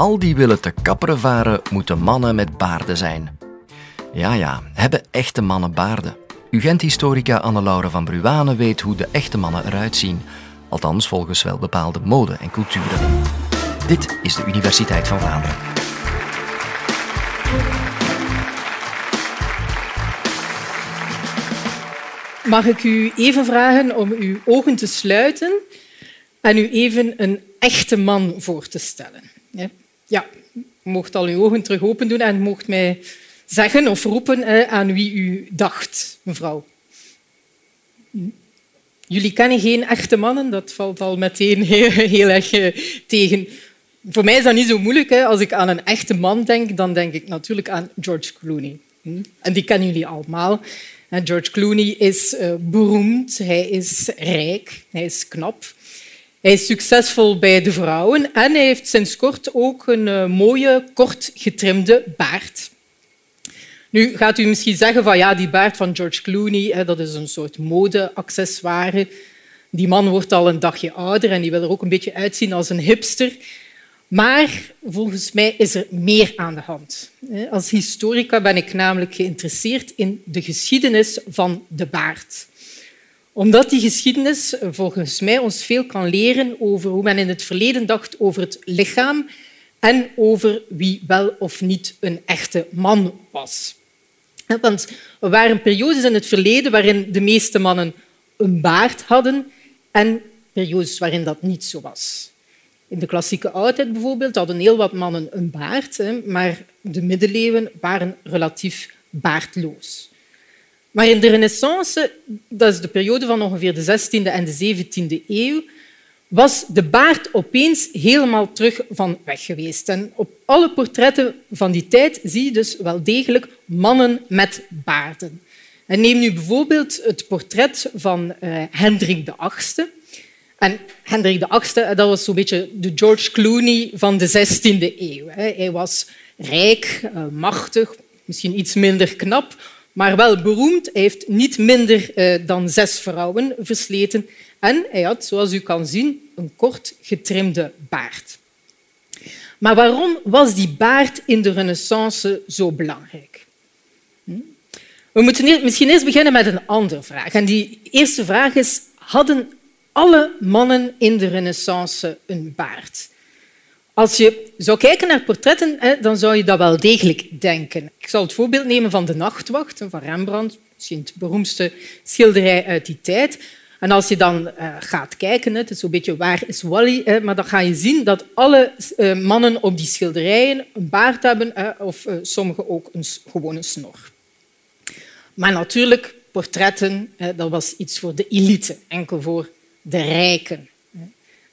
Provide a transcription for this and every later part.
al die willen te kapperen varen, moeten mannen met baarden zijn. Ja, ja, hebben echte mannen baarden? UGent-historica Anne-Laure van Bruane weet hoe de echte mannen eruit zien. Althans, volgens wel bepaalde mode en culturen. Dit is de Universiteit van Vlaanderen. Mag ik u even vragen om uw ogen te sluiten en u even een echte man voor te stellen? U mocht al uw ogen terug open doen en mocht mij zeggen of roepen aan wie u dacht, mevrouw. Jullie kennen geen echte mannen, dat valt al meteen heel, heel erg eh, tegen. Voor mij is dat niet zo moeilijk. Als ik aan een echte man denk, dan denk ik natuurlijk aan George Clooney. Hm? En die kennen jullie allemaal. George Clooney is eh, beroemd, hij is rijk, hij is knap. Hij is succesvol bij de vrouwen en hij heeft sinds kort ook een eh, mooie, kort getrimde baard. Nu gaat u misschien zeggen van ja, die baard van George Clooney, dat is een soort mode-accessoire. Die man wordt al een dagje ouder en die wil er ook een beetje uitzien als een hipster. Maar volgens mij is er meer aan de hand. Als historica ben ik namelijk geïnteresseerd in de geschiedenis van de baard. Omdat die geschiedenis volgens mij ons veel kan leren over hoe men in het verleden dacht over het lichaam en over wie wel of niet een echte man was. Want er waren periodes in het verleden waarin de meeste mannen een baard hadden en periodes waarin dat niet zo was. In de klassieke oudheid bijvoorbeeld hadden heel wat mannen een baard, maar de middeleeuwen waren relatief baardloos. Maar in de renaissance, dat is de periode van ongeveer de 16e en de 17e eeuw, was de baard opeens helemaal terug van weg geweest. En op alle portretten van die tijd zie je dus wel degelijk mannen met baarden. En neem nu bijvoorbeeld het portret van uh, Hendrik VIII. En Hendrik VIII dat was zo'n beetje de George Clooney van de 16e eeuw. Hij was rijk, eh, machtig, misschien iets minder knap, maar wel beroemd. Hij heeft niet minder eh, dan zes vrouwen versleten en hij had, zoals u kan zien, een kort getrimde baard. Maar waarom was die baard in de Renaissance zo belangrijk? Hm? We moeten misschien eerst beginnen met een andere vraag. En die eerste vraag is: hadden alle mannen in de Renaissance een baard? Als je zou kijken naar portretten, dan zou je dat wel degelijk denken. Ik zal het voorbeeld nemen van De Nachtwacht van Rembrandt, misschien het beroemdste schilderij uit die tijd. En als je dan uh, gaat kijken, het is zo'n beetje waar is Wally, maar dan ga je zien dat alle uh, mannen op die schilderijen een baard hebben, of uh, sommigen ook een gewone snor. Maar natuurlijk, portretten, dat was iets voor de elite, enkel voor de rijken.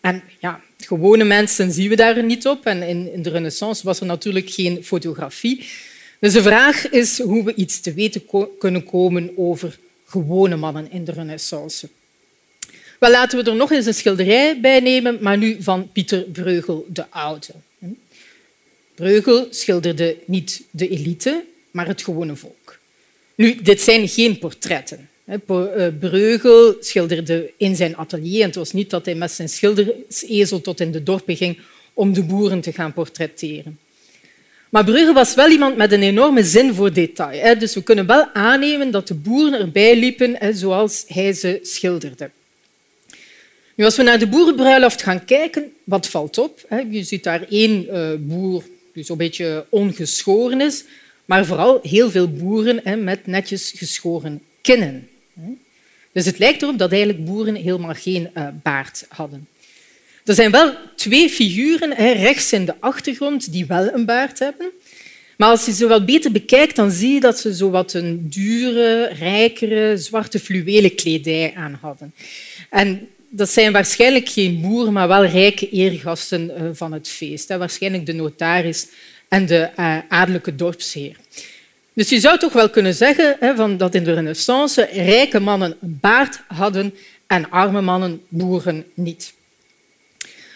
En ja, gewone mensen zien we daar niet op. En in, de renaissance was er natuurlijk geen fotografie. Dus de vraag is hoe we iets te weten kunnen komen over gewone mannen in de renaissance. Wel, laten we er nog eens een schilderij bij nemen, maar nu van Pieter Breugel de Oude. Breugel schilderde niet de elite, maar het gewone volk. Nu, dit zijn geen portretten. Eh, Breugel schilderde in zijn atelier en het was niet dat hij met zijn schildersezel tot in de dorpen ging om de boeren te gaan portretteren. Maar Breugel was wel iemand met een enorme zin voor detail. Dus we kunnen wel aannemen dat de boeren erbij liepen zoals hij ze schilderde. Nu, als we naar de boerenbruiloft gaan kijken, wat valt op? Je ziet daar één eh, boer die zo'n beetje ongeschoren is, maar vooral heel veel boeren met netjes geschoren kinnen. Dus het lijkt erop dat eigenlijk boeren helemaal geen eh, baard hadden. Er zijn wel twee figuren rechts in de achtergrond die wel een baard hebben. Maar als je ze wat beter bekijkt, dan zie je dat ze zo wat een dure, rijkere, zwarte fluwelen kledij aan hadden. En dat zijn waarschijnlijk geen boeren, maar wel rijke eergasten eh, van het feest. Waarschijnlijk de notaris en de uh, adellijke dorpsheer. Dus je zou toch wel kunnen zeggen dat in de renaissance rijke mannen een baard hadden en arme mannen boeren niet.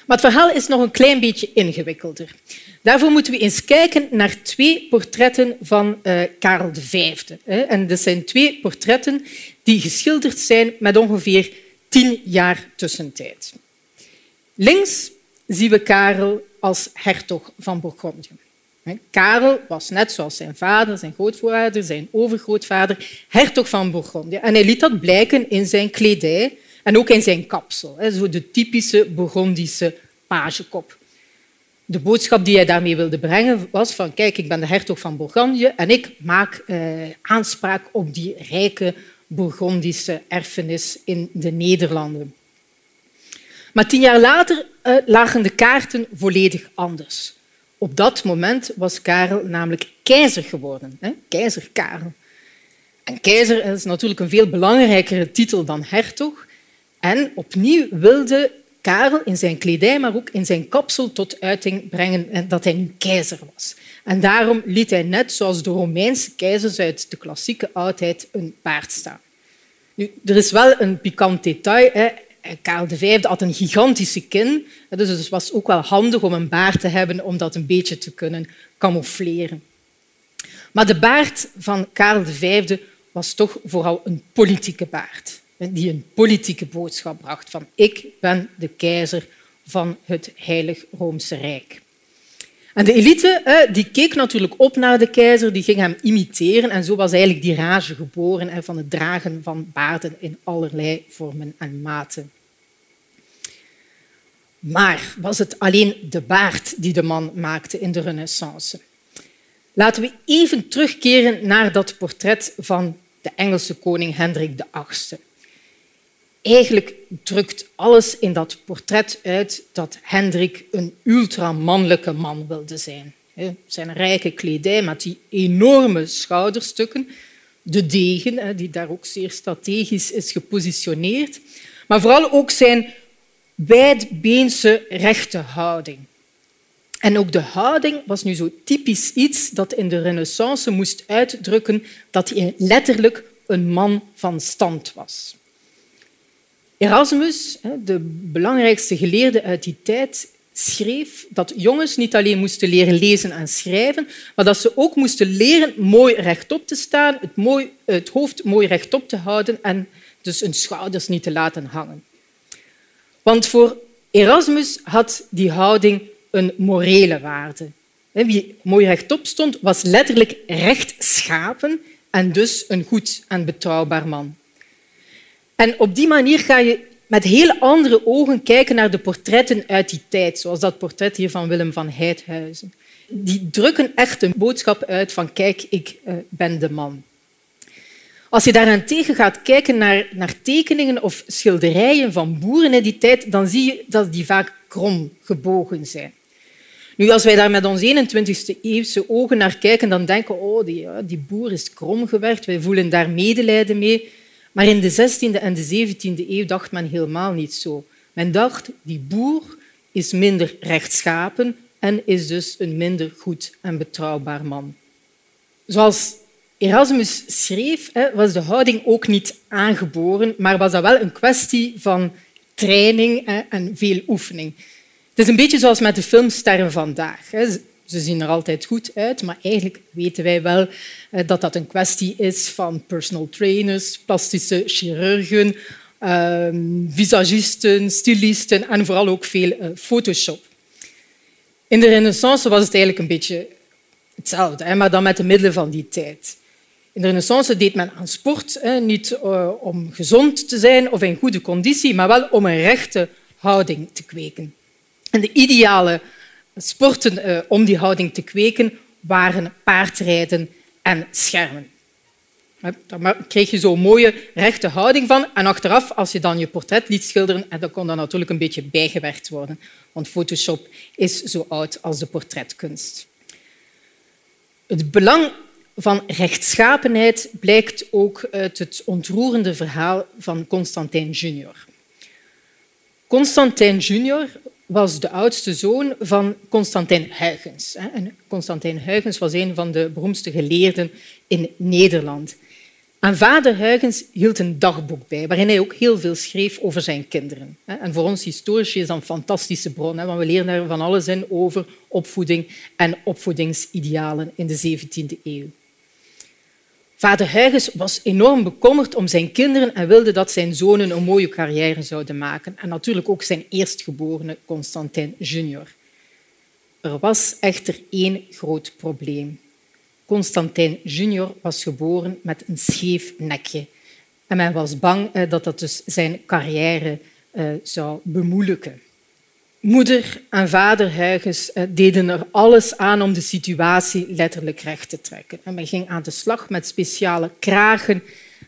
Maar het verhaal is nog een klein beetje ingewikkelder. Daarvoor moeten we eens kijken naar twee portretten van uh, Karel V. En dat zijn twee portretten die geschilderd zijn met ongeveer tien jaar tussentijd. Links zien we Karel als hertog van Bourgondië. Karel was net zoals zijn vader, zijn grootvader, zijn overgrootvader, hertog van Bourgondië. En hij liet dat blijken in zijn kledij en ook in zijn kapsel. Zo de typische Bourgondische pagekop. De boodschap die hij daarmee wilde brengen was van kijk, ik ben de hertog van Bourgondië en ik maak eh, aanspraak op die rijke Bourgondische erfenis in de Nederlanden. Maar tien jaar later uh, lagen de kaarten volledig anders. Op dat moment was Karel namelijk keizer geworden. Hè? Keizer Karel. En keizer is natuurlijk een veel belangrijkere titel dan hertog. En opnieuw wilde Karel in zijn kledij, maar ook in zijn kapsel tot uiting brengen dat hij nu keizer was. En daarom liet hij net zoals de Romeinse keizers uit de klassieke oudheid een paard staan. Nu, er is wel een pikant detail. Hè. Karel V had een gigantische kin, dus het was ook wel handig om een baard te hebben om dat een beetje te kunnen camoufleren. Maar de baard van Karel V was toch vooral een politieke baard, die een politieke boodschap bracht van ik ben de keizer van het Heilig Roomse Rijk. En de elite die keek natuurlijk op naar de keizer, die ging hem imiteren en zo was eigenlijk die rage geboren van het dragen van baarden in allerlei vormen en maten. Maar was het alleen de baard die de man maakte in de Renaissance? Laten we even terugkeren naar dat portret van de Engelse koning Hendrik VIII. Eigenlijk drukt alles in dat portret uit dat Hendrik een ultramannelijke man wilde zijn. Zijn rijke kledij met die enorme schouderstukken, de degen, die daar ook zeer strategisch is gepositioneerd, maar vooral ook zijn wijdbeense rechte houding. En ook de houding was nu zo typisch iets dat in de Renaissance moest uitdrukken dat hij letterlijk een man van stand was. Erasmus, de belangrijkste geleerde uit die tijd, schreef dat jongens niet alleen moesten leren lezen en schrijven, maar dat ze ook moesten leren mooi rechtop te staan, het, mooi, het hoofd mooi rechtop te houden en dus hun schouders niet te laten hangen. Want voor Erasmus had die houding een morele waarde. Wie mooi rechtop stond, was letterlijk rechtschapen en dus een goed en betrouwbaar man. En op die manier ga je met heel andere ogen kijken naar de portretten uit die tijd, zoals dat portret hier van Willem van Heidhuizen. Die drukken echt een boodschap uit van kijk, ik eh, ben de man. Als je daarentegen gaat kijken naar, naar tekeningen of schilderijen van boeren in die tijd, dan zie je dat die vaak krom gebogen zijn. Nu, als wij daar met onze 21e eeuwse ogen naar kijken, dan denken we oh, die, die boer is krom gewerkt, wij voelen daar medelijden mee. Maar in de 16e en de 17e eeuw dacht men helemaal niet zo. Men dacht, die boer is minder rechtschapen en is dus een minder goed en betrouwbaar man. Zoals Erasmus schreef, was de houding ook niet aangeboren, maar was dat wel een kwestie van training en veel oefening. Het is een beetje zoals met de filmsterren vandaag. Ze zien er altijd goed uit, maar eigenlijk weten wij wel dat dat een kwestie is van personal trainers, plastische chirurgen, ehm, visagisten, stylisten en vooral ook veel eh, Photoshop. In de Renaissance was het eigenlijk een beetje hetzelfde, maar dan met de middelen van die tijd. In de Renaissance deed men aan sport, niet eh, om gezond te zijn of in goede conditie, maar wel om een rechte houding te kweken. En de ideale sporten eh, om die houding te kweken waren paardrijden en schermen. Daar kreeg je zo'n mooie rechte houding van. En achteraf, als je dan je portret liet schilderen, dan kon dat natuurlijk een beetje bijgewerkt worden. Want Photoshop is zo oud als de portretkunst. Het belang van rechtschapenheid blijkt ook uit het ontroerende verhaal van Constantijn junior. Constantijn junior was de oudste zoon van Constantijn Huygens. Constantijn Huygens was een van de beroemdste geleerden in Nederland. En vader Huygens hield een dagboek bij, waarin hij ook heel veel schreef over zijn kinderen. En voor ons historici is dat een fantastische bron, want we leren daar van alles in over opvoeding en opvoedingsidealen in de 17e eeuw. Vader Huygens was enorm bekommerd om zijn kinderen en wilde dat zijn zonen een mooie carrière zouden maken. En natuurlijk ook zijn eerstgeborene Constantijn junior. Er was echter één groot probleem. Constantijn junior was geboren met een scheef nekje. En men was bang eh, dat dat dus zijn carrière eh, zou bemoeilijken. Moeder en vader Huygens eh, deden er alles aan om de situatie letterlijk recht te trekken. En men ging aan de slag met speciale kragen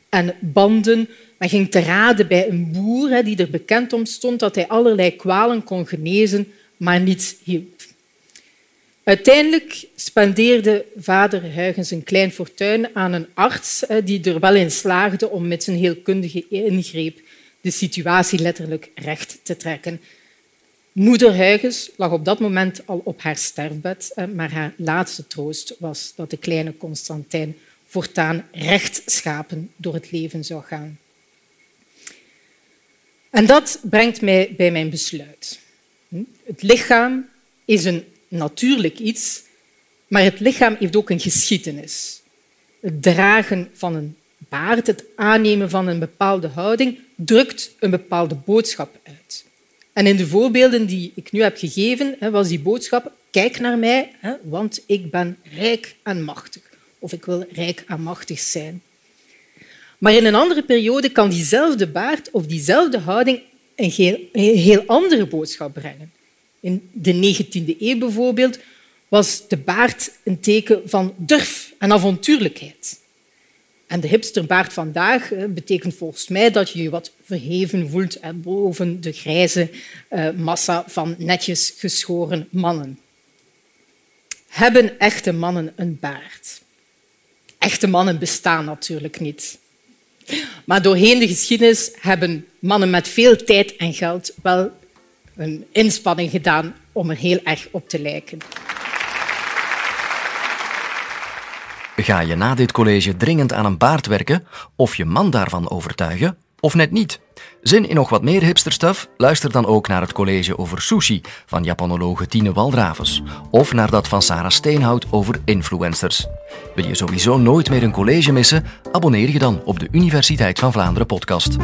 en banden. Men ging te raden bij een boer die er bekend om stond dat hij allerlei kwalen kon genezen, maar niets hielp. Uiteindelijk spendeerde vader Huygens een klein fortuin aan een arts die er wel in slaagde om met zijn heelkundige ingreep de situatie letterlijk recht te trekken. Moeder Huygens lag op dat moment al op haar sterfbed, maar haar laatste troost was dat de kleine Constantijn voortaan rechtschapen door het leven zou gaan. En dat brengt mij bij mijn besluit. Het lichaam is een natuurlijk iets, maar het lichaam heeft ook een geschiedenis. Het dragen van een baard, het aannemen van een bepaalde houding, drukt een bepaalde boodschap uit. En in de voorbeelden die ik nu heb gegeven, was die boodschap: kijk naar mij, want ik ben rijk en machtig. Of ik wil rijk en machtig zijn. Maar in een andere periode kan diezelfde baard of diezelfde houding een heel andere boodschap brengen. In de 19e eeuw bijvoorbeeld was de baard een teken van durf en avontuurlijkheid. En de hipsterbaard vandaag betekent volgens mij dat je je wat verheven voelt boven de grijze eh, massa van netjes geschoren mannen. Hebben echte mannen een baard? Echte mannen bestaan natuurlijk niet. Maar doorheen de geschiedenis hebben mannen met veel tijd en geld wel een inspanning gedaan om er heel erg op te lijken. Ga je na dit college dringend aan een baard werken of je man daarvan overtuigen, of net niet? Zin in nog wat meer hipsterstuff? Luister dan ook naar het college over sushi van Japanologe Tine Waldravens of naar dat van Sarah Steenhout over influencers. Wil je sowieso nooit meer een college missen? Abonneer je dan op de Universiteit van Vlaanderen podcast.